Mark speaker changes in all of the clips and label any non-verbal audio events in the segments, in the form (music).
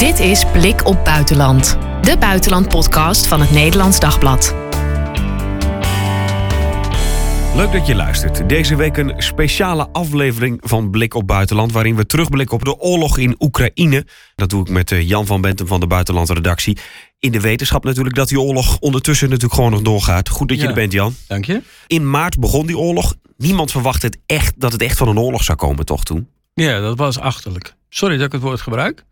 Speaker 1: Dit is Blik op Buitenland, de buitenlandpodcast van het Nederlands Dagblad.
Speaker 2: Leuk dat je luistert. Deze week een speciale aflevering van Blik op Buitenland... waarin we terugblikken op de oorlog in Oekraïne. Dat doe ik met eh, Jan van Bentem van de Buitenlandredactie. In de wetenschap natuurlijk dat die oorlog ondertussen natuurlijk gewoon nog doorgaat. Goed dat je
Speaker 3: Ja.
Speaker 2: er bent, Jan.
Speaker 3: Dank je.
Speaker 2: In maart begon die oorlog. Niemand verwacht het echt, dat het echt van een oorlog zou komen, toch toen?
Speaker 3: Ja, dat was achterlijk. Sorry dat ik het woord gebruik.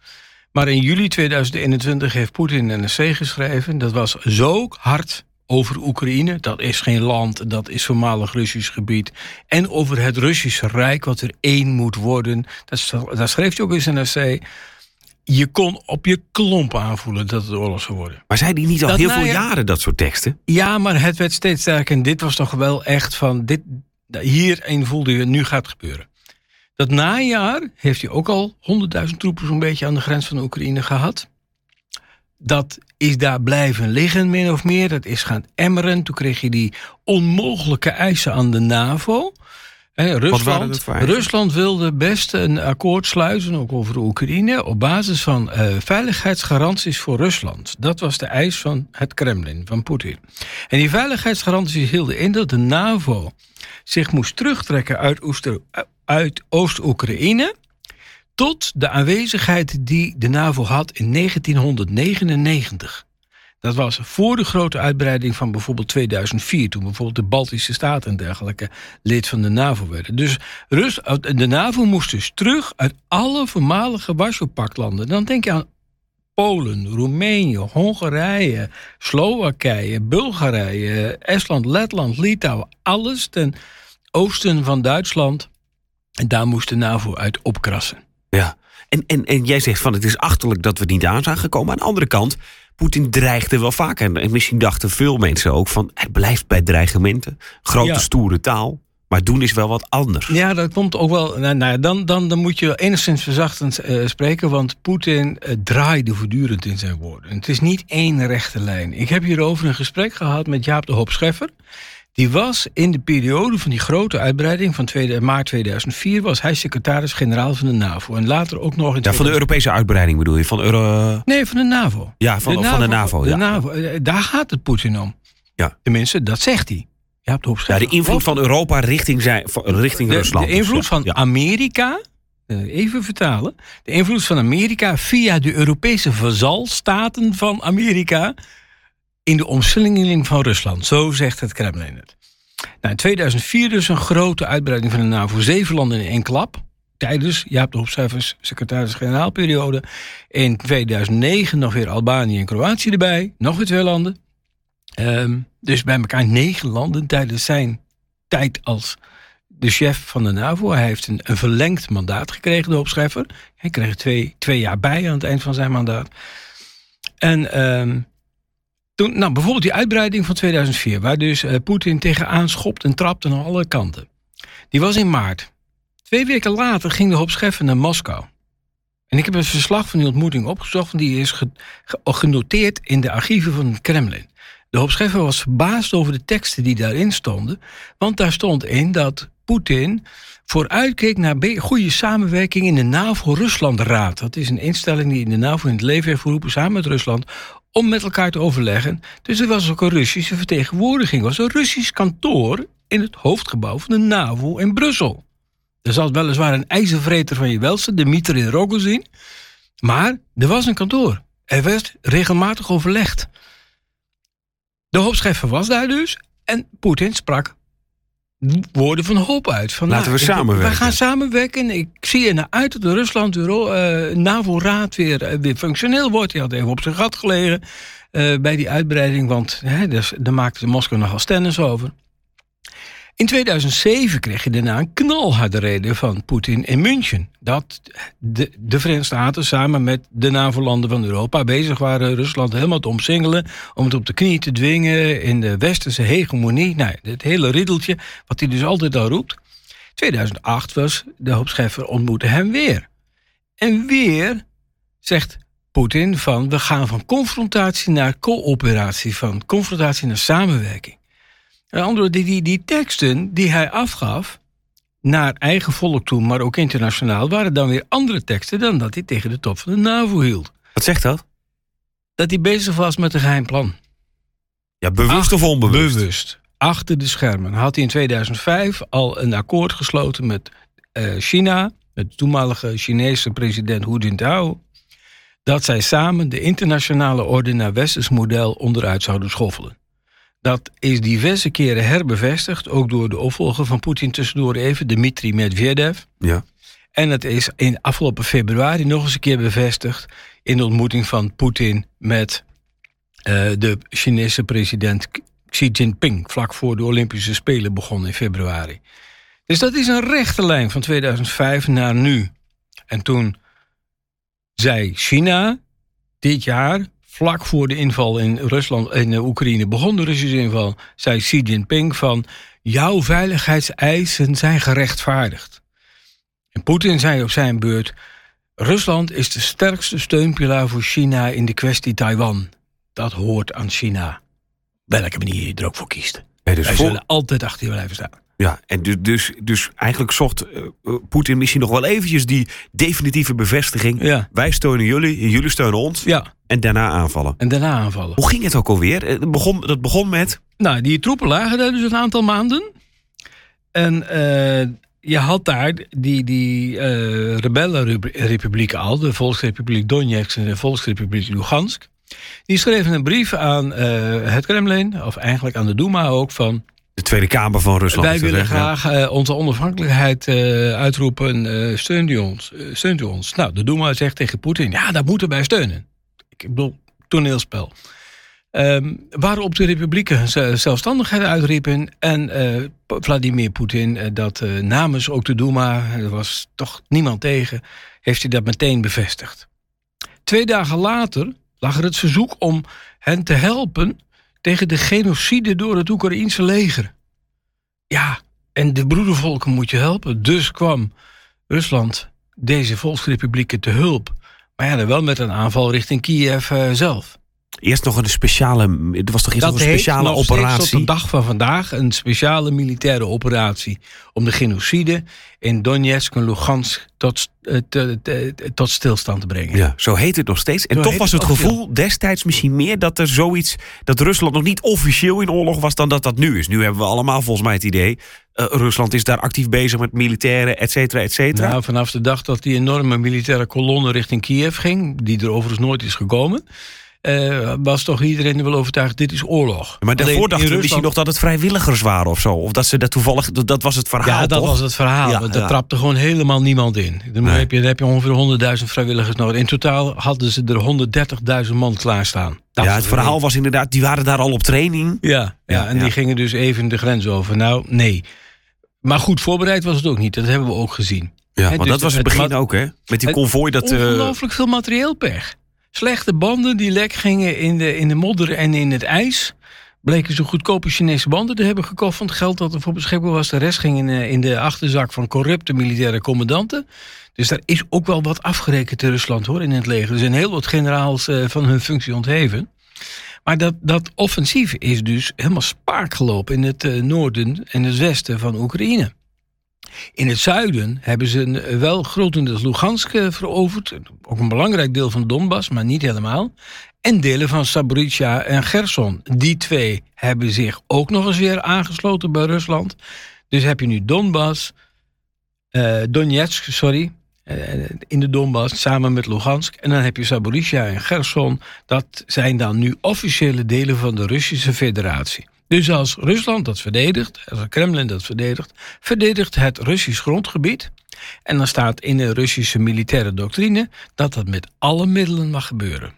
Speaker 3: Maar in juli 2021 heeft Poetin een essay geschreven. Dat was zo hard over Oekraïne. Dat is geen land, dat is voormalig Russisch gebied. En over het Russische Rijk, wat er één moet worden. Dat schreef hij ook in zijn essay. Je kon op je klomp aanvoelen dat het oorlog zou worden.
Speaker 2: Maar zei die niet al
Speaker 3: Dat
Speaker 2: heel veel
Speaker 3: najaar-
Speaker 2: jaren, dat soort teksten?
Speaker 3: Ja, maar het werd steeds sterker. En dit was toch wel echt van... Dit, hierin voelde je, nu gaat het gebeuren. Dat najaar heeft hij ook al 100.000 troepen zo'n beetje aan de grens van Oekraïne gehad. Dat is daar blijven liggen, min of meer. Dat is gaan emmeren. Toen kreeg je die onmogelijke eisen aan de NAVO. Rusland? Rusland wilde best een akkoord sluiten, ook over Oekraïne, op basis van eh, veiligheidsgaranties voor Rusland. Dat was de eis van het Kremlin, van Poetin. En die veiligheidsgaranties hielden in dat de NAVO zich moest terugtrekken uit, Oester- uit Oost-Oekraïne tot de aanwezigheid die de NAVO had in 1999. Dat was voor de grote uitbreiding van bijvoorbeeld 2004, toen bijvoorbeeld de Baltische Staten en dergelijke lid van de NAVO werden. Dus Rus, de NAVO moest dus terug uit alle voormalige Warschau-paktlanden. Dan denk je aan Polen, Roemenië, Hongarije, Slowakije, Bulgarije, Estland, Letland, Litouwen. Alles ten oosten van Duitsland. En daar moest de NAVO uit opkrassen.
Speaker 2: Ja. En, en, en jij zegt van het is achterlijk dat we niet aan zijn gekomen. Aan de andere kant, Poetin dreigde wel vaker. En- En misschien dachten veel mensen ook van het blijft bij dreigementen. Grote
Speaker 3: Ja.
Speaker 2: stoere taal. Maar doen is wel wat anders.
Speaker 3: Ja, dat komt ook wel. Nou, nou, dan, dan, dan moet je enigszins verzachtend eh, spreken, want Poetin eh, draaide voortdurend in zijn woorden. Het is niet één rechte lijn. Ik heb hierover een gesprek gehad met Jaap de Hoop Scheffer. Die was in de periode van die grote uitbreiding van tweede, maart 2004, was hij secretaris-generaal van de NAVO. En later ook nog in.
Speaker 2: Ja, van de
Speaker 3: 2000
Speaker 2: Europese uitbreiding bedoel je? Van Euro...
Speaker 3: Nee, van de NAVO.
Speaker 2: Ja, van, van de NAVO.
Speaker 3: De
Speaker 2: Ja.
Speaker 3: NAVO, eh, daar gaat het Poetin om.
Speaker 2: Ja.
Speaker 3: Tenminste, dat zegt hij. De
Speaker 2: ja,
Speaker 3: Scheffer.
Speaker 2: de invloed van Europa richting, zijn, richting
Speaker 3: de,
Speaker 2: Rusland.
Speaker 3: De
Speaker 2: dus,
Speaker 3: invloed
Speaker 2: ja.
Speaker 3: van
Speaker 2: Ja.
Speaker 3: Amerika, eh, even vertalen. De invloed van Amerika via de Europese vazalstaten van Amerika in de omsingeling van Rusland. Zo zegt het Kremlin het. Nou, in 2004 dus een grote uitbreiding van de NAVO. Zeven landen in één klap. Tijdens Jaap de Hofcijfers secretaris-generaalperiode. In 2009 nog weer Albanië en Kroatië erbij. Nog weer twee landen. Ehm, dus bij elkaar negen landen tijdens zijn tijd als de chef van de NAVO. Hij heeft een, verlengd mandaat gekregen, de opschrijver. Hij kreeg twee, twee jaar bij aan het eind van zijn mandaat. En ehm, toen, nou, bijvoorbeeld die uitbreiding van 2004, waar dus eh, Poetin tegenaan schopt en trapt aan alle kanten. Die was in maart. Twee weken later ging de hoop naar Moskou. En ik heb het verslag van die ontmoeting opgezocht, die is ge- ge- genoteerd in de archieven van het Kremlin. De hoop was verbaasd over de teksten die daarin stonden, want daar stond in dat Poetin vooruitkeek naar goede samenwerking in de NAVO-Rusland-raad. Dat is een instelling die in de NAVO in het leven heeft geroepen samen met Rusland om met elkaar te overleggen. Dus er was ook een Russische vertegenwoordiging. Er was een Russisch kantoor in het hoofdgebouw van de NAVO in Brussel. Er zat weliswaar een ijzervreter van je welste, Dmitri Rogozin. Maar er was een kantoor. Er werd regelmatig overlegd. De hoopscheffer was daar dus. En Poetin sprak woorden van hoop uit. Van,
Speaker 2: Laten we
Speaker 3: ik-
Speaker 2: samenwerken.
Speaker 3: We gaan samenwerken. Ik zie er naar uit dat de Rusland, eh, NAVO-raad weer, eh, weer functioneel wordt. Hij had even op zijn gat gelegen eh, bij die uitbreiding. Want hè, dus, daar maakte Moskou nogal stennis over. In 2007 kreeg je daarna een knalharde reden van Poetin in München. Dat de, de Verenigde Staten samen met de NAVO-landen van Europa bezig waren Rusland helemaal te omsingelen. Om het op de knie te dwingen in de westerse hegemonie. Nou, het hele riddeltje, wat hij dus altijd al roept. 2008 was de hoop Scheffer ontmoette hem weer. En weer zegt Poetin van we gaan van confrontatie naar coöperatie, van confrontatie naar samenwerking. Andere die, die, die teksten die hij afgaf naar eigen volk toe, maar ook internationaal, waren dan weer andere teksten dan dat hij tegen de top van de NAVO hield.
Speaker 2: Wat zegt dat?
Speaker 3: Dat hij bezig was met een geheim plan.
Speaker 2: Ja, bewust of onbewust?
Speaker 3: Bewust. Achter de schermen. Had hij in 2005 al een akkoord gesloten met eh, China, met de toenmalige Chinese president Hu Jintao, dat zij samen de internationale orde naar westers model onderuit zouden schoffelen. Dat is diverse keren herbevestigd, ook door de opvolger van Poetin tussendoor even, Dmitri Medvedev.
Speaker 2: Ja.
Speaker 3: En het is in afgelopen februari nog eens een keer bevestigd in de ontmoeting van Poetin met uh, de Chinese president Xi Jinping, vlak voor de Olympische Spelen begonnen in februari. Dus dat is een rechte lijn van 2005 naar nu. En toen zei China dit jaar, vlak voor de inval in Rusland in Oekraïne begon de Russische inval, zei Xi Jinping van jouw veiligheidseisen zijn gerechtvaardigd. En Poetin zei op zijn beurt: Rusland is de sterkste steunpilaar voor China in de kwestie Taiwan. Dat hoort aan China. Welke manier je er ook voor kiest.
Speaker 2: Ja, dus
Speaker 3: Wij zullen altijd achter je blijven staan.
Speaker 2: Ja, en dus, dus, dus eigenlijk zocht eh, eh, Poetin misschien nog wel eventjes die definitieve bevestiging.
Speaker 3: Ja.
Speaker 2: Wij steunen jullie, en jullie steunen ons.
Speaker 3: Ja,
Speaker 2: En daarna aanvallen.
Speaker 3: en daarna aanvallen.
Speaker 2: Hoe ging het ook alweer? Eh, Het begon, dat begon met.
Speaker 3: Nou, die troepen lagen daar dus een aantal maanden. En je had daar die, die eh rebellenrepublieken al, de Volksrepubliek Donetsk en de Volksrepubliek Lugansk. Die schreven een brief aan het Kremlin, of eigenlijk aan de Duma ook, van
Speaker 2: De Tweede Kamer van Rusland.
Speaker 3: wij willen?
Speaker 2: Ja.
Speaker 3: graag eh, onze onafhankelijkheid eh, uitroepen, eh steunt u ons. steunt u ons. Nou, de Duma zegt tegen Poetin, ja, daar moeten wij steunen. Ik bedoel, toneelspel. Ehm, waarop de republieken ze- zelfstandigheid uitriepen en Vladimir Poetin dat namens ook de Duma, er was toch niemand tegen, heeft hij dat meteen bevestigd. Twee dagen later lag er het verzoek om hen te helpen tegen de genocide door het Oekraïense leger. Ja, en de broedervolken moet je helpen. Dus kwam Rusland deze volksrepublieken te hulp. Maar ja, dan wel met een aanval richting Kiev eh, zelf.
Speaker 2: Eerst nog een speciale. Er was toch eerst nog een speciale operatie.
Speaker 3: tot de dag van vandaag een speciale militaire operatie om de genocide in Donetsk en Lugansk tot, eh, te- te- tot stilstand te brengen.
Speaker 2: Ja, zo heet het nog steeds. En
Speaker 3: Zo
Speaker 2: toch was
Speaker 3: het
Speaker 2: gevoel destijds misschien meer dat er zoiets. dat Rusland nog niet officieel in oorlog was dan dat dat nu is. Nu hebben we allemaal volgens mij het idee. eh, Rusland is daar actief bezig met militairen, et cetera, et cetera.
Speaker 3: Nou, vanaf de dag dat die enorme militaire kolonne richting Kiev ging, die er overigens nooit is gekomen, eh, was toch iedereen er wel overtuigd: dit is oorlog.
Speaker 2: maar daarvoor
Speaker 3: Alleen
Speaker 2: dachten we misschien
Speaker 3: Rusland-
Speaker 2: nog dat het vrijwilligers waren of zo. Of dat ze dat toevallig. Dat, dat was het verhaal.
Speaker 3: Ja, dat
Speaker 2: toch?
Speaker 3: was het verhaal.
Speaker 2: Ja,
Speaker 3: want daar
Speaker 2: ja.
Speaker 3: trapte gewoon helemaal niemand in. Dan,
Speaker 2: Nee.
Speaker 3: heb je, dan heb je ongeveer 100.000 vrijwilligers nodig. In totaal hadden ze er 130.000 man klaarstaan. Dat
Speaker 2: Ja, het verhaal was inderdaad. die waren daar al op training.
Speaker 3: Ja, ja, en die gingen dus even de grens over. Nou, nee. Maar goed, voorbereid was het ook niet. Dat hebben we ook gezien.
Speaker 2: Ja,
Speaker 3: Hè,
Speaker 2: want
Speaker 3: dus
Speaker 2: dat was het begin ook, hè? Met die konvooi dat. eh,
Speaker 3: Ongelooflijk veel materieel pech. Slechte banden die lek gingen in de, in de modder en in het ijs. Bleken ze goedkope Chinese banden te hebben gekocht van het geld dat er voor beschikbaar was. De rest ging in, eh, in de achterzak van corrupte militaire commandanten. Dus daar is ook wel wat afgerekend in Rusland hoor, in het leger. Er zijn heel wat generaals eh, van hun functie ontheven. Maar dat, dat offensief is dus helemaal spaak gelopen in het eh, noorden en het westen van Oekraïne. In het zuiden hebben ze eh, wel grotendeels Lugansk eh, veroverd. Ook een belangrijk deel van Donbass, maar niet helemaal. En delen van Zaporizhia en Gerson. Die twee hebben zich ook nog eens weer aangesloten bij Rusland. Dus heb je nu Donbass, eh, Donetsk, sorry, in de Donbass samen met Lugansk. En dan heb je Zaporizhia en Gerson. Dat zijn dan nu officiële delen van de Russische Federatie. Dus als Rusland dat verdedigt, als het Kremlin dat verdedigt, verdedigt het Russisch grondgebied. En dan staat in de Russische militaire doctrine dat dat met alle middelen mag gebeuren.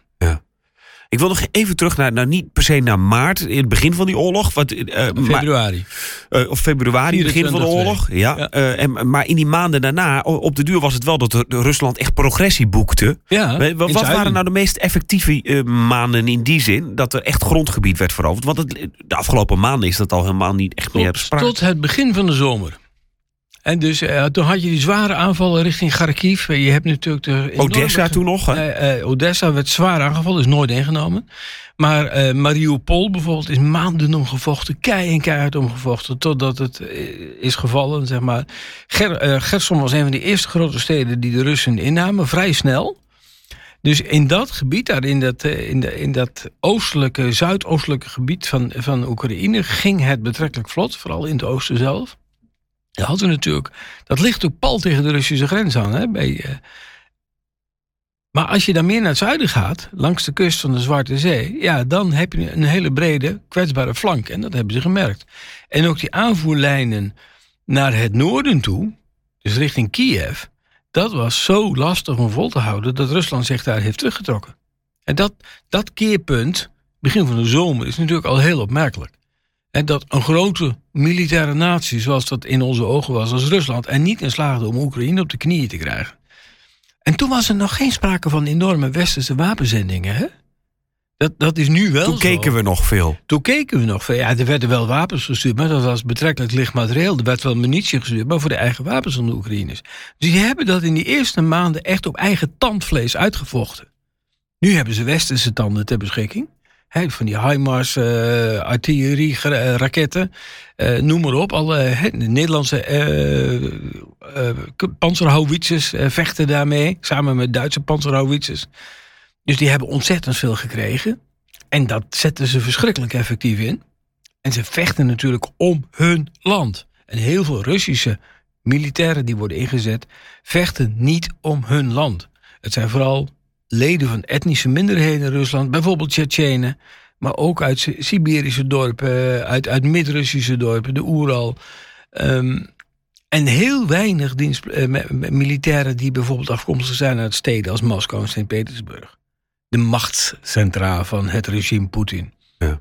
Speaker 2: Ik wil nog even terug naar, nou niet per se naar maart, in het begin van die oorlog. Wat, eh, maar-
Speaker 3: Februari.
Speaker 2: Eh, of februari, begin van de
Speaker 3: 24-2.
Speaker 2: oorlog. Ja.
Speaker 3: Ja.
Speaker 2: eh, en, maar in die maanden daarna, op de duur was het wel dat Rusland echt progressie boekte.
Speaker 3: Ja,
Speaker 2: wat
Speaker 3: het
Speaker 2: waren nou de meest effectieve maanden in die zin? Dat er echt grondgebied werd veroverd. Want het, de afgelopen maanden is dat al helemaal niet echt meer sprake.
Speaker 3: tot het begin van de zomer. En dus eh, toen had je die zware aanvallen richting Kharkiv. Je hebt natuurlijk de
Speaker 2: Odessa toen nog. hè?
Speaker 3: Eh, eh, Odessa werd zwaar aangevallen, is nooit ingenomen. Maar eh, Mariupol bijvoorbeeld is maanden omgevochten, kei en keihard omgevochten, totdat het is gevallen, zeg maar. Ger, Gerson was een van de eerste grote steden die de Russen innamen, vrij snel. Dus in dat gebied, daar in dat, in, de, in dat oostelijke, zuidoostelijke gebied van, van Oekraïne, ging het betrekkelijk vlot, vooral in het oosten zelf. Dat hadden we natuurlijk, dat ligt ook pal tegen de Russische grens aan. Hè, bij, uh, maar als je dan meer naar het zuiden gaat, langs de kust van de Zwarte Zee, ja, dan heb je een hele brede, kwetsbare flank. En dat hebben ze gemerkt. En ook die aanvoerlijnen naar het noorden toe, dus richting Kiev, dat was zo lastig om vol te houden dat Rusland zich daar heeft teruggetrokken. En dat, dat keerpunt, begin van de zomer, is natuurlijk al heel opmerkelijk. En dat een grote militaire natie, zoals dat in onze ogen was als Rusland, en niet in slaagde om Oekraïne op de knieën te krijgen. En toen was er nog geen sprake van enorme westerse wapenzendingen. Hè? Dat, dat is nu wel
Speaker 2: Toen keken we nog veel.
Speaker 3: Toen keken we nog veel. Ja, er werden wel wapens gestuurd, maar dat was betrekkelijk licht materieel. Er werd wel munitie gestuurd, maar voor de eigen wapens van de Oekraïners. Dus die hebben dat in die eerste maanden echt op eigen tandvlees uitgevochten. Nu hebben ze westerse tanden ter beschikking. He, van die HIMARS, uh, artillerie, uh, raketten, uh, noem maar op. Alle he, de Nederlandse panzerhouwitsers vechten daarmee, samen met Duitse panzerhouwitsers. Dus die hebben ontzettend veel gekregen. En dat zetten ze verschrikkelijk effectief in. En ze vechten natuurlijk om hun land. En heel veel Russische militairen die worden ingezet, vechten niet om hun land. Het zijn vooral leden van etnische minderheden in Rusland, bijvoorbeeld Tsjetsjenen, maar ook uit Siberische dorpen, uit, uit Mid-Russische dorpen, de Oeral. Um, en heel weinig dienst, uh, militairen die bijvoorbeeld afkomstig zijn uit steden als Moskou en Sint-Petersburg. De machtscentra van het regime Poetin.
Speaker 2: Ja.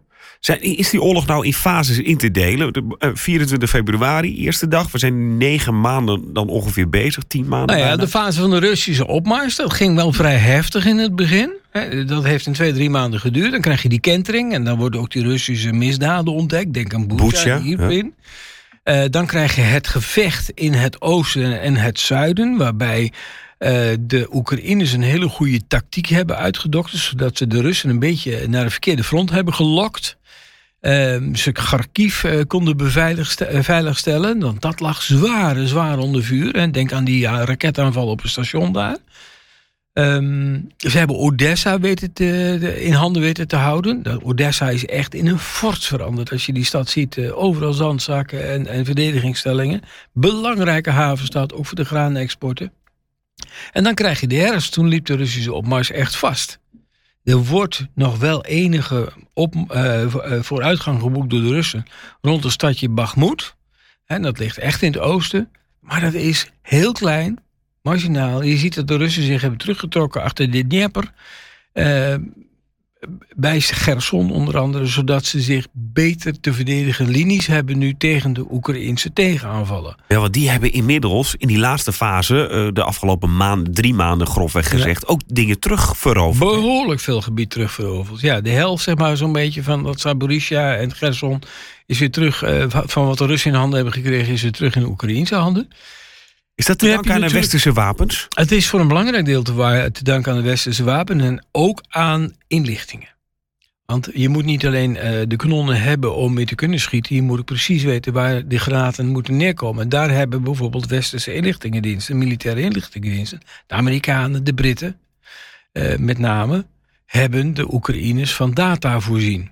Speaker 2: Is die oorlog nou in fases in te delen? De, 24 februari, eerste dag. We zijn negen maanden dan ongeveer bezig, tien maanden.
Speaker 3: Nou ja, de fase van de Russische opmars, dat ging wel vrij heftig in het begin. Dat heeft in twee, drie maanden geduurd. Dan krijg je die kentering en dan worden ook die Russische misdaden ontdekt. Denk aan Bucha, hierin. Ja. Uh, dan krijg je het gevecht in het oosten en het zuiden, waarbij uh, de Oekraïners een hele goede tactiek hebben uitgedokterd, zodat ze de Russen een beetje naar de verkeerde front hebben gelokt. Uh, ze Kharkiv uh, konden veiligstellen, want dat lag zwaar, zwaar onder vuur. En denk aan die raketaanval op het station daar. Um, ze hebben Odessa weten in handen weten te houden. Odessa is echt in een fort veranderd. Als je die stad ziet, overal zandzakken en, en verdedigingsstellingen. Belangrijke havenstad, ook voor de graanexporten. En dan krijg je de herfst. Toen liep de Russische opmars echt vast. Er wordt nog wel enige op, uh, vooruitgang geboekt door de Russen rond het stadje Bakhmut. En dat ligt echt in het oosten. Maar dat is heel klein, marginaal. Je ziet dat de Russen zich hebben teruggetrokken achter de Dnieper. Uh, bij Gerson onder andere, zodat ze zich beter te verdedigen linies hebben nu tegen de Oekraïnse tegenaanvallen.
Speaker 2: Ja, want die hebben inmiddels in die laatste fase, de afgelopen maand, drie maanden grofweg gezegd, ja. ook dingen terugveroverd.
Speaker 3: Behoorlijk veel gebied terugveroverd. Ja, de helft zeg maar zo'n beetje van dat Zaporizhia en Gerson is weer terug, van wat de Russen in handen hebben gekregen, is weer terug in de Oekraïnse handen.
Speaker 2: Is dat te danken aan de westerse wapens?
Speaker 3: Het is voor een belangrijk deel te, te danken aan de westerse wapens en ook aan inlichtingen. Want je moet niet alleen uh, de kanonnen hebben om mee te kunnen schieten, je moet ook precies weten waar de graten moeten neerkomen. En daar hebben bijvoorbeeld westerse inlichtingendiensten, militaire inlichtingendiensten, de Amerikanen, de Britten uh, met name, hebben de Oekraïners van data voorzien.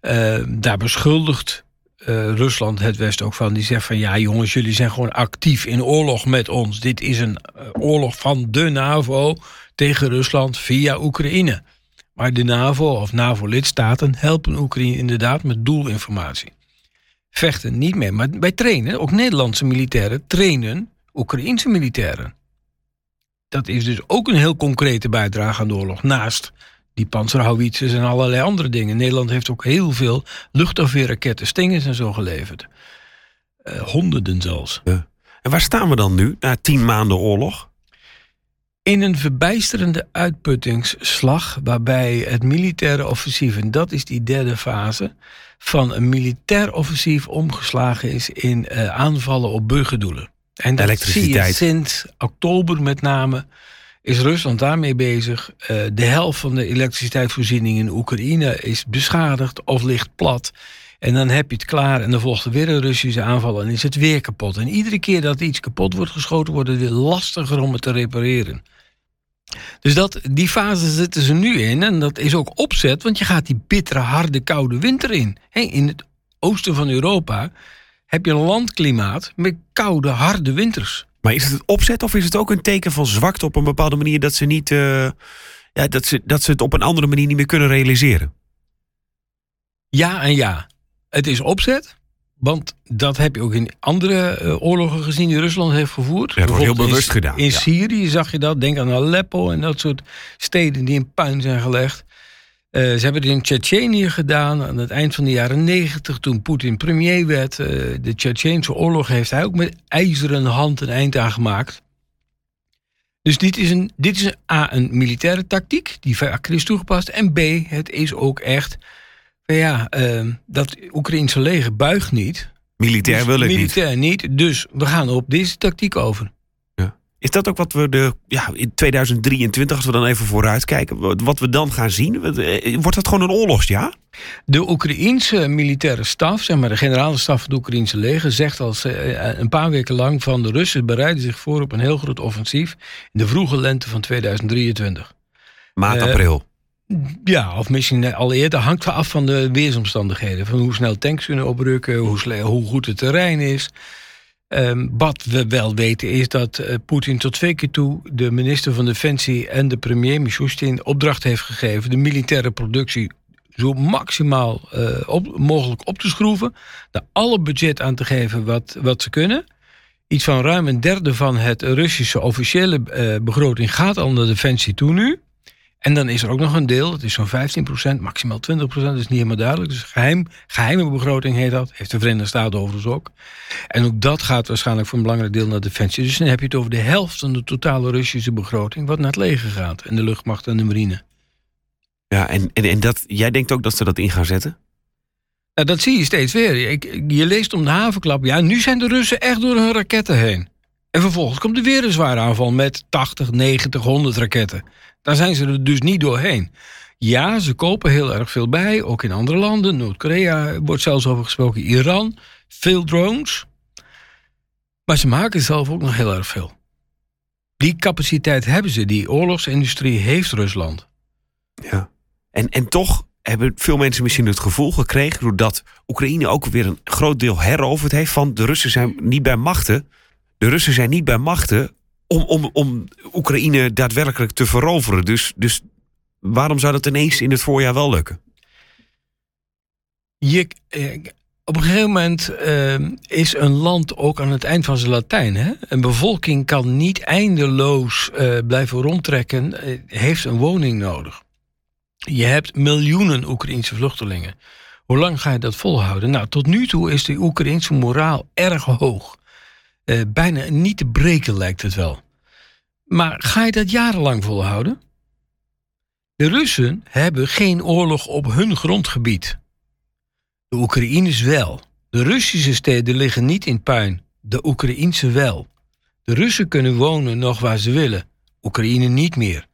Speaker 3: Uh, daar beschuldigt uh, Rusland het West ook van. Die zegt van ja jongens, jullie zijn gewoon actief in oorlog met ons. Dit is een uh, oorlog van de NAVO tegen Rusland via Oekraïne. Maar de NAVO of NAVO-lidstaten helpen Oekraïne inderdaad met doelinformatie. Vechten niet mee, maar wij trainen, ook Nederlandse militairen trainen Oekraïense militairen. Dat is dus ook een heel concrete bijdrage aan de oorlog. Naast die panzerhouwitsers en allerlei andere dingen. Nederland heeft ook heel veel luchtafweerraketten, Stingers en zo geleverd. Uh, honderden zelfs.
Speaker 2: Ja. En waar staan we dan nu, na tien maanden oorlog?
Speaker 3: In een verbijsterende uitputtingsslag waarbij het militaire offensief, en dat is die derde fase, van een militair offensief omgeslagen is in uh, aanvallen op burgerdoelen. En dat zie je sinds oktober met name is Rusland daarmee bezig. Uh, de helft van de elektriciteitsvoorziening in Oekraïne is beschadigd of ligt plat. En dan heb je het klaar en dan volgt er weer een Russische aanval en is het weer kapot. En iedere keer dat iets kapot wordt geschoten, wordt het weer lastiger om het te repareren. Dus dat, die fase zitten ze nu in. En dat is ook opzet, want je gaat die bittere, harde, koude winter in. in het oosten van Europa heb je een landklimaat met koude, harde winters.
Speaker 2: Maar is het het opzet of is het ook een teken van zwakte op een bepaalde manier dat ze niet. Uh, ja, dat, ze, dat ze het op een andere manier niet meer kunnen realiseren?
Speaker 3: Ja en ja. Het is opzet. Want dat heb je ook in andere uh, oorlogen gezien die Rusland heeft gevoerd.
Speaker 2: Ja, dat wordt heel bewust
Speaker 3: in,
Speaker 2: gedaan.
Speaker 3: In Syrië zag je dat. Denk aan Aleppo en dat soort steden die in puin zijn gelegd. Uh, ze hebben het in Tsjetsjenië gedaan aan het eind van de jaren negentig, toen Poetin premier werd. Uh, de Tsjetsjeense oorlog heeft hij ook met ijzeren hand een eind aan gemaakt. Dus dit is, een, dit is een, A, een militaire tactiek die vaak is toegepast. En B, het is ook echt ja, uh, dat Oekraïnse leger buigt niet.
Speaker 2: Militair
Speaker 3: dus
Speaker 2: wil ik
Speaker 3: militair
Speaker 2: niet.
Speaker 3: niet. Dus we gaan op deze tactiek over.
Speaker 2: Is dat ook wat we de, ja, in 2023, als we dan even vooruit kijken, wat we dan gaan zien? Eh, wordt dat gewoon een oorlogsjaar?
Speaker 3: De Oekraïense militaire staf, zeg maar de generale staf van het Oekraïense leger, zegt al eh, een paar weken lang van de Russen bereiden zich voor op een heel groot offensief in de vroege lente van 2023.
Speaker 2: Maart, uh, april.
Speaker 3: Ja, of misschien al eerder. Hangt af van de weersomstandigheden. Van hoe snel tanks kunnen oprukken, hoe, hoe goed het terrein is. Um, wat we wel weten is dat uh, Poetin tot twee keer toe de minister van Defensie en de premier Mishustin opdracht heeft gegeven de militaire productie zo maximaal op, mogelijk op te schroeven. Daar alle budget aan te geven wat, wat ze kunnen. Iets van ruim een derde van het Russische officiële uh, begroting gaat al naar Defensie toe nu. En dan is er ook nog een deel, dat is zo'n 15%, maximaal 20%, dat is niet helemaal duidelijk. Dus geheim, geheime begroting heet dat, heeft de Verenigde Staten overigens ook. En ook dat gaat waarschijnlijk voor een belangrijk deel naar defensie. Dus dan heb je het over de helft van de totale Russische begroting, wat naar het leger gaat. En de luchtmacht en de marine.
Speaker 2: Ja, en, en, en dat, jij denkt ook dat ze dat in gaan zetten?
Speaker 3: Nou, dat zie je steeds weer. Ik, je leest om de havenklap, ja, nu zijn de Russen echt door hun raketten heen. En vervolgens komt er weer een zware aanval met 80, 90, 100 raketten. Daar zijn ze er dus niet doorheen. Ja, ze kopen heel erg veel bij, ook in andere landen. Noord-Korea wordt zelfs over gesproken, Iran. Veel drones. Maar ze maken zelf ook nog heel erg veel. Die capaciteit hebben ze, die oorlogsindustrie heeft Rusland.
Speaker 2: Ja, en, en toch hebben veel mensen misschien het gevoel gekregen... doordat Oekraïne ook weer een groot deel heroverd heeft... van de Russen zijn niet bij machten. De Russen zijn niet bij machten om, om, om Oekraïne daadwerkelijk te veroveren. Dus, dus waarom zou dat ineens in het voorjaar wel lukken?
Speaker 3: Eh, op een gegeven moment eh, is een land ook aan het eind van zijn Latijn. Hè? Een bevolking kan niet eindeloos eh, blijven rondtrekken, heeft een woning nodig. Je hebt miljoenen Oekraïnse vluchtelingen. Hoe lang ga je dat volhouden? Nou, tot nu toe is de Oekraïnse moraal erg hoog. Uh, bijna niet te breken lijkt het wel. Maar ga je dat jarenlang volhouden? De Russen hebben geen oorlog op hun grondgebied. De Oekraïners wel. De Russische steden liggen niet in puin. De Oekraïnse wel. De Russen kunnen wonen nog waar ze willen. Oekraïne niet meer.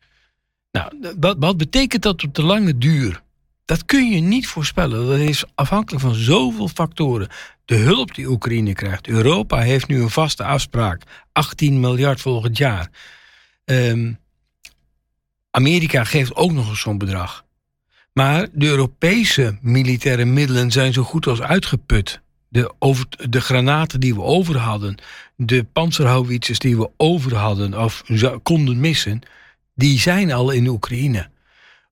Speaker 3: Nou, wat, wat betekent dat op de lange duur? Dat kun je niet voorspellen. Dat is afhankelijk van zoveel factoren. De hulp die Oekraïne krijgt. Europa heeft nu een vaste afspraak. 18 miljard volgend jaar. Um, Amerika geeft ook nog eens zo'n bedrag. Maar de Europese militaire middelen zijn zo goed als uitgeput. De, over, de granaten die we over hadden, de panzerhouwitsers die we over hadden of konden missen, die zijn al in Oekraïne.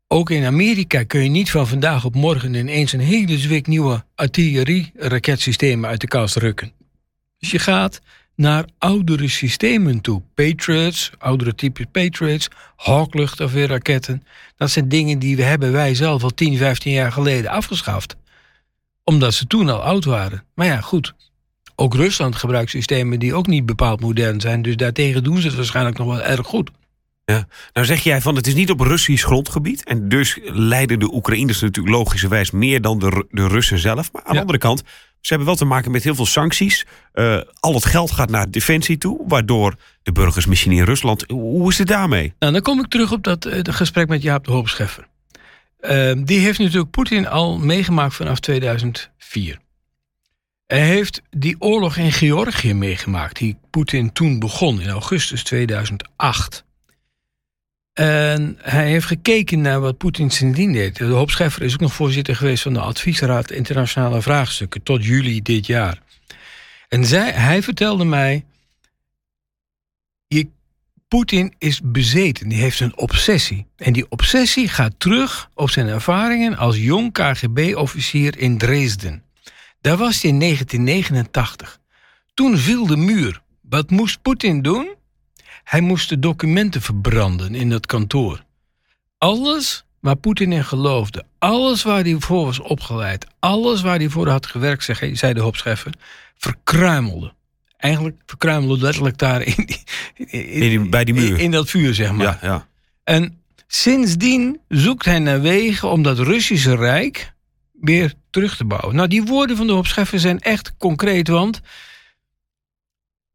Speaker 3: Ook in Amerika kun je niet van vandaag op morgen ineens een hele zwik nieuwe artillerie-raketsystemen uit de kast rukken. Dus je gaat naar oudere systemen toe. Patriots, oudere types Patriots, Hawk-luchtafweerraketten. Dat zijn dingen die we hebben wij zelf al 10, 15 jaar geleden afgeschaft. Omdat ze toen al oud waren. Maar ja, goed. Ook Rusland gebruikt systemen die ook niet bepaald modern zijn. Dus daartegen doen ze het waarschijnlijk nog wel erg goed.
Speaker 2: Ja. Nou zeg jij van het is niet op Russisch grondgebied. En dus lijden de Oekraïners natuurlijk logischerwijs meer dan de, de Russen zelf. Maar aan de andere kant, ze hebben wel te maken met heel veel sancties. Uh, al het geld gaat naar defensie toe, waardoor de burgers misschien in Rusland. Hoe is het daarmee?
Speaker 3: Nou, dan kom ik terug op dat uh, gesprek met Jaap de Hoop Scheffer. Uh, die heeft natuurlijk Poetin al meegemaakt vanaf 2004. Hij heeft die oorlog in Georgië meegemaakt, die Poetin toen begon in augustus 2008. En hij heeft gekeken naar wat Poetin sindsdien deed. De Hoop is ook nog voorzitter geweest van de Adviesraad Internationale Vraagstukken tot juli dit jaar. En zij, hij vertelde mij. Je, Poetin is bezeten, die heeft een obsessie. En die obsessie gaat terug op zijn ervaringen als jong KGB-officier in Dresden. Daar was hij in 1989. Toen viel de muur. Wat moest Poetin doen? Hij moest de documenten verbranden in het kantoor. Alles waar Poetin in geloofde, alles waar hij voor was opgeleid, alles waar hij voor had gewerkt, zei de Hopscheffer, verkruimelde. Eigenlijk verkruimelde letterlijk daar in, die,
Speaker 2: in, bij die muur.
Speaker 3: In, dat vuur, zeg maar.
Speaker 2: Ja, ja.
Speaker 3: En sindsdien zoekt hij naar wegen om dat Russische Rijk weer terug te bouwen. Nou, die woorden van de Hopscheffer zijn echt concreet, want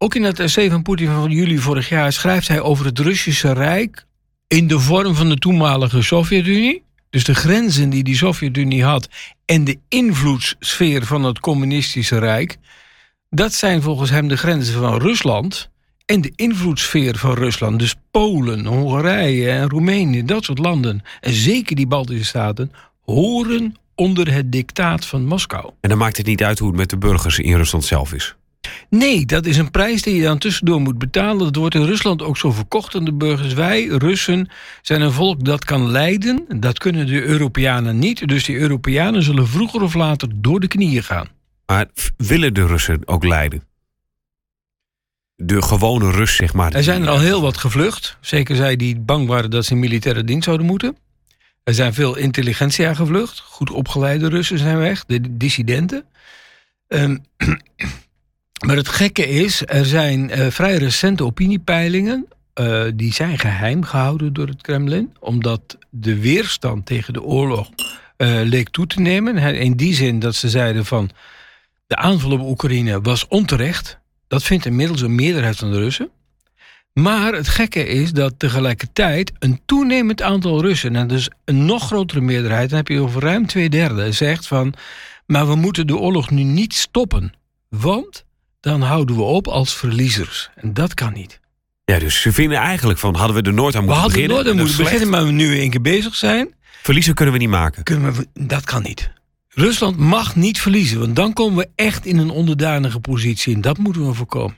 Speaker 3: ook in het essay van Poetin van juli vorig jaar schrijft hij over het Russische Rijk in de vorm van de toenmalige Sovjet-Unie. Dus de grenzen die die Sovjet-Unie had en de invloedssfeer van het communistische Rijk. Dat zijn volgens hem de grenzen van Rusland en de invloedssfeer van Rusland. Dus Polen, Hongarije en Roemenië, dat soort landen. En zeker die Baltische staten horen onder het dictaat van Moskou.
Speaker 2: En dan maakt het niet uit hoe het met de burgers in Rusland zelf is.
Speaker 3: Nee, dat is een prijs die je dan tussendoor moet betalen. Dat wordt in Rusland ook zo verkocht aan de burgers. Wij, Russen, zijn een volk dat kan lijden. Dat kunnen de Europeanen niet. Dus die Europeanen zullen vroeger of later door de knieën gaan.
Speaker 2: Maar willen de Russen ook lijden? De gewone Rus, zeg maar.
Speaker 3: Er zijn er al heel wat gevlucht. Zeker zij die bang waren dat ze in militaire dienst zouden moeten. Er zijn veel intelligentsia gevlucht. Goed opgeleide Russen zijn weg. De dissidenten. Um, Maar het gekke is, er zijn uh, vrij recente opiniepeilingen. Uh, die zijn geheim gehouden door het Kremlin. Omdat de weerstand tegen de oorlog uh, leek toe te nemen. In die zin dat ze zeiden van. De aanval op Oekraïne was onterecht. Dat vindt inmiddels een meerderheid van de Russen. Maar het gekke is dat tegelijkertijd een toenemend aantal Russen, en dus een nog grotere meerderheid, dan heb je over ruim twee derde, zegt van. Maar we moeten de oorlog nu niet stoppen. Want dan houden we op als verliezers. En dat kan niet.
Speaker 2: Ja, dus ze vinden eigenlijk van, hadden we er nooit aan moeten beginnen?
Speaker 3: We hadden nooit aan moeten beginnen, maar we nu één keer bezig zijn.
Speaker 2: Verliezen kunnen we niet maken.
Speaker 3: Kunnen we, dat kan niet. Rusland mag niet verliezen, want dan komen we echt in een onderdanige positie. En dat moeten we voorkomen.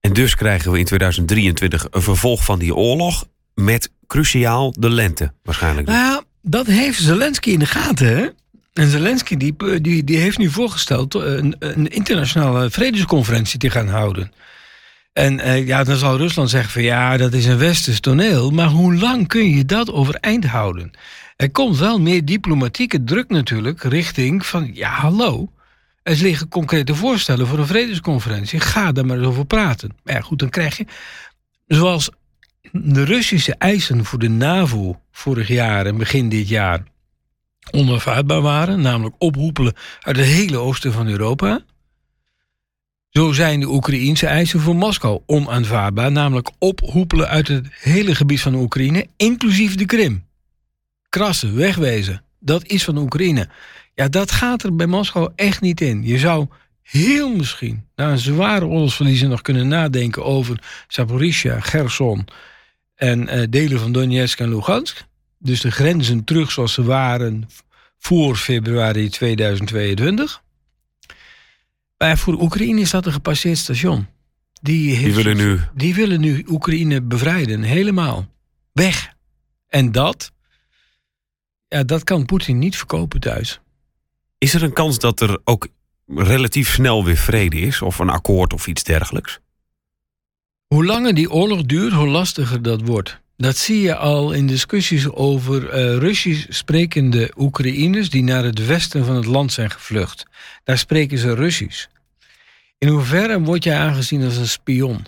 Speaker 2: En dus krijgen we in 2023 een vervolg van die oorlog met cruciaal de lente waarschijnlijk.
Speaker 3: Nou ja, dat heeft Zelensky in de gaten, hè? En Zelensky die, die, die heeft nu voorgesteld een, een internationale vredesconferentie te gaan houden. En eh, ja, dan zal Rusland zeggen van ja, dat is een westers toneel. Maar hoe lang kun je dat overeind houden? Er komt wel meer diplomatieke druk natuurlijk richting van ja, hallo. Er liggen concrete voorstellen voor een vredesconferentie. Ga daar maar eens over praten. Ja, goed, dan krijg je, zoals de Russische eisen voor de NAVO vorig jaar en begin dit jaar onaanvaardbaar waren, namelijk ophoepelen uit het hele oosten van Europa. Zo zijn de Oekraïense eisen voor Moskou onaanvaardbaar, namelijk ophoepelen uit het hele gebied van Oekraïne, inclusief de Krim. Krassen, wegwezen, dat is van Oekraïne. Ja, dat gaat er bij Moskou echt niet in. Je zou heel misschien na een zware oorlogsverliezen nog kunnen nadenken over Zaporizhia, Gerson en uh, delen van Donetsk en Lugansk dus de grenzen terug zoals ze waren voor februari 2022. Maar voor Oekraïne is dat een gepasseerd station.
Speaker 2: Die, die, willen nu...
Speaker 3: die willen nu Oekraïne bevrijden, helemaal. Weg. En dat, ja, dat kan Poetin niet verkopen thuis.
Speaker 2: Is er een kans dat er ook relatief snel weer vrede is? Of een akkoord of iets dergelijks?
Speaker 3: Hoe langer die oorlog duurt, hoe lastiger dat wordt. Dat zie je al in discussies over uh, Russisch sprekende Oekraïners die naar het westen van het land zijn gevlucht. Daar spreken ze Russisch. In hoeverre word jij aangezien als een spion?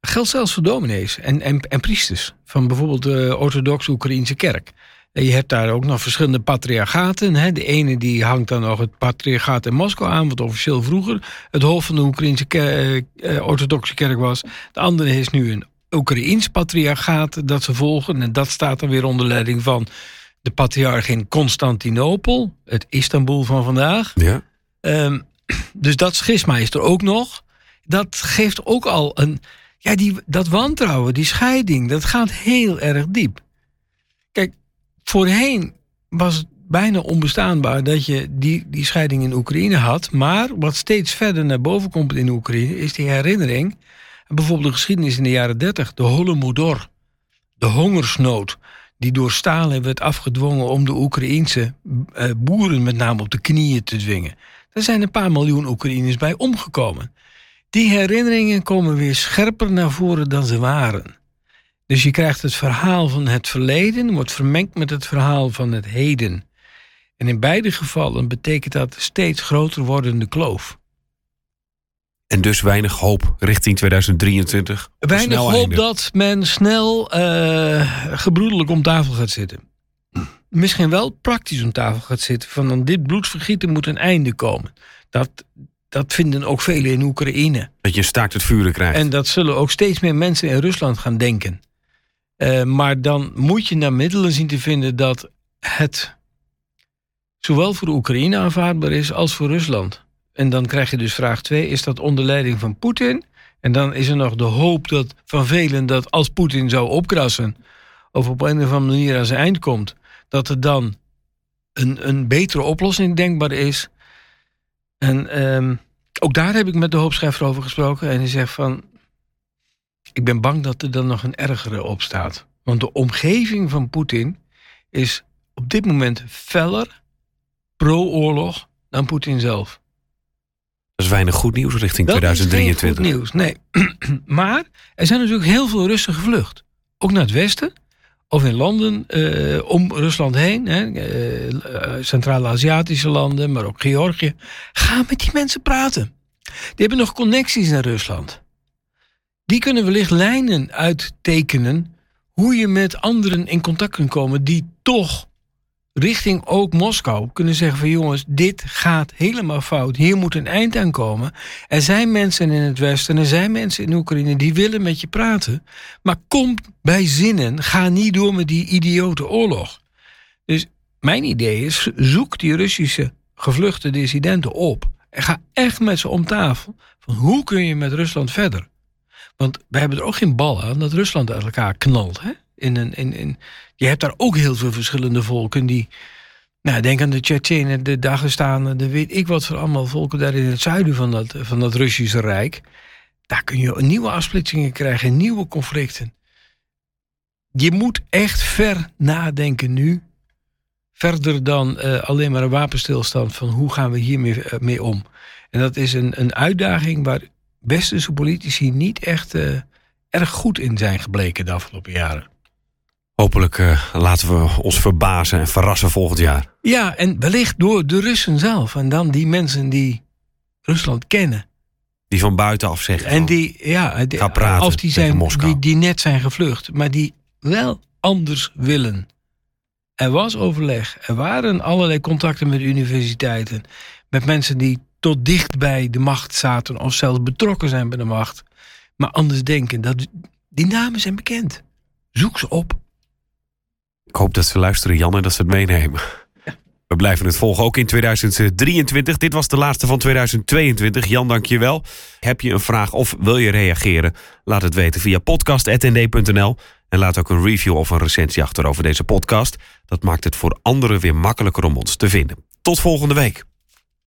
Speaker 3: Dat geldt zelfs voor dominees en, en, en priesters van bijvoorbeeld de orthodoxe Oekraïnse kerk. Je hebt daar ook nog verschillende patriarchaten. Hè. De ene die hangt dan nog het patriarchaat in Moskou aan, wat officieel vroeger het hoofd van de Oekraïnse eh, eh, orthodoxe kerk was. De andere is nu een Oekraïns patriarchaat dat ze volgen. En dat staat dan weer onder leiding van de patriarch in Constantinopel, het Istanbul van vandaag.
Speaker 2: Ja.
Speaker 3: Um, dus dat schisma is er ook nog. Dat geeft ook al een, Ja, die, dat wantrouwen, die scheiding, dat gaat heel erg diep. Kijk, voorheen was het bijna onbestaanbaar dat je die, die scheiding in Oekraïne had. Maar wat steeds verder naar boven komt in Oekraïne is die herinnering. Bijvoorbeeld de geschiedenis in de jaren 30, de Holodomor, de hongersnood. Die door Stalin werd afgedwongen om de Oekraïense eh, boeren met name op de knieën te dwingen. Er zijn een paar miljoen Oekraïners bij omgekomen. Die herinneringen komen weer scherper naar voren dan ze waren. Dus je krijgt het verhaal van het verleden, wordt vermengd met het verhaal van het heden. En in beide gevallen betekent dat steeds groter wordende kloof.
Speaker 2: En dus weinig hoop richting 2023.
Speaker 3: Weinig hoop dat men snel uh, gebroedelijk om tafel gaat zitten. Misschien wel praktisch om tafel gaat zitten. Van dan dit bloedvergieten moet een einde komen. Dat, dat vinden ook velen in Oekraïne.
Speaker 2: Dat je staakt het vuren krijgt.
Speaker 3: En dat zullen ook steeds meer mensen in Rusland gaan denken. Uh, maar dan moet je naar middelen zien te vinden dat het zowel voor Oekraïne aanvaardbaar is als voor Rusland. En dan krijg je dus vraag 2, is dat onder leiding van Poetin? En dan is er nog de hoop dat, van velen dat als Poetin zou opkrassen... of op een of andere manier aan zijn eind komt... dat er dan een, een betere oplossing denkbaar is. En um, ook daar heb ik met de hoopschrijver over gesproken. En hij zegt van... ik ben bang dat er dan nog een ergere op staat. Want de omgeving van Poetin is op dit moment feller pro-oorlog dan Poetin zelf.
Speaker 2: Dat is weinig goed nieuws richting
Speaker 3: dat
Speaker 2: 2023.
Speaker 3: Dat is goed nieuws, nee. (clears throat) maar er zijn natuurlijk heel veel Russen gevlucht. Ook naar het westen. Of in landen uh, om Rusland heen. Uh, Centraal-Aziatische landen, maar ook Georgië. Ga met die mensen praten. Die hebben nog connecties naar Rusland. Die kunnen wellicht lijnen uittekenen hoe je met anderen in contact kunt komen die toch richting ook Moskou kunnen zeggen van jongens, dit gaat helemaal fout. Hier moet een eind aan komen. Er zijn mensen in het Westen, er zijn mensen in Oekraïne die willen met je praten. Maar kom bij zinnen, ga niet door met die idiote oorlog. Dus mijn idee is, zoek die Russische gevluchte dissidenten op. En ga echt met ze om tafel. Van hoe kun je met Rusland verder? Want we hebben er ook geen bal aan dat Rusland uit elkaar knalt. Hè? In een, in, je hebt daar ook heel veel verschillende volken die. Nou, denk aan de Tsjetsjenen, de Dagestanen, de weet ik wat voor allemaal volken daar in het zuiden van dat, van dat Russische Rijk. Daar kun je nieuwe afsplitsingen krijgen, nieuwe conflicten. Je moet echt ver nadenken nu. Verder dan uh, alleen maar een wapenstilstand van hoe gaan we hiermee uh, mee om. En dat is een, een uitdaging waar westerse politici niet echt uh, erg goed in zijn gebleken de afgelopen jaren.
Speaker 2: Hopelijk uh, laten we ons verbazen en verrassen volgend jaar.
Speaker 3: Ja, en wellicht door de Russen zelf. En dan die mensen die Rusland kennen.
Speaker 2: Die van buitenaf zeggen.
Speaker 3: En die, ja, die,
Speaker 2: praten
Speaker 3: of die, zijn, die, die net zijn gevlucht, maar die wel anders willen. Er was overleg. Er waren allerlei contacten met universiteiten. Met mensen die tot dicht bij de macht zaten. Of zelfs betrokken zijn bij de macht. Maar anders denken. Dat, die namen zijn bekend. Zoek ze op.
Speaker 2: Ik hoop dat ze luisteren, Jan, en dat ze het meenemen. We blijven het volgen, ook in 2023. Dit was de laatste van 2022. Jan, dank je wel. Heb je een vraag of wil je reageren? Laat het weten via podcast.nd.nl. En laat ook een review of een recensie achter over deze podcast. Dat maakt het voor anderen weer makkelijker om ons te vinden. Tot volgende week.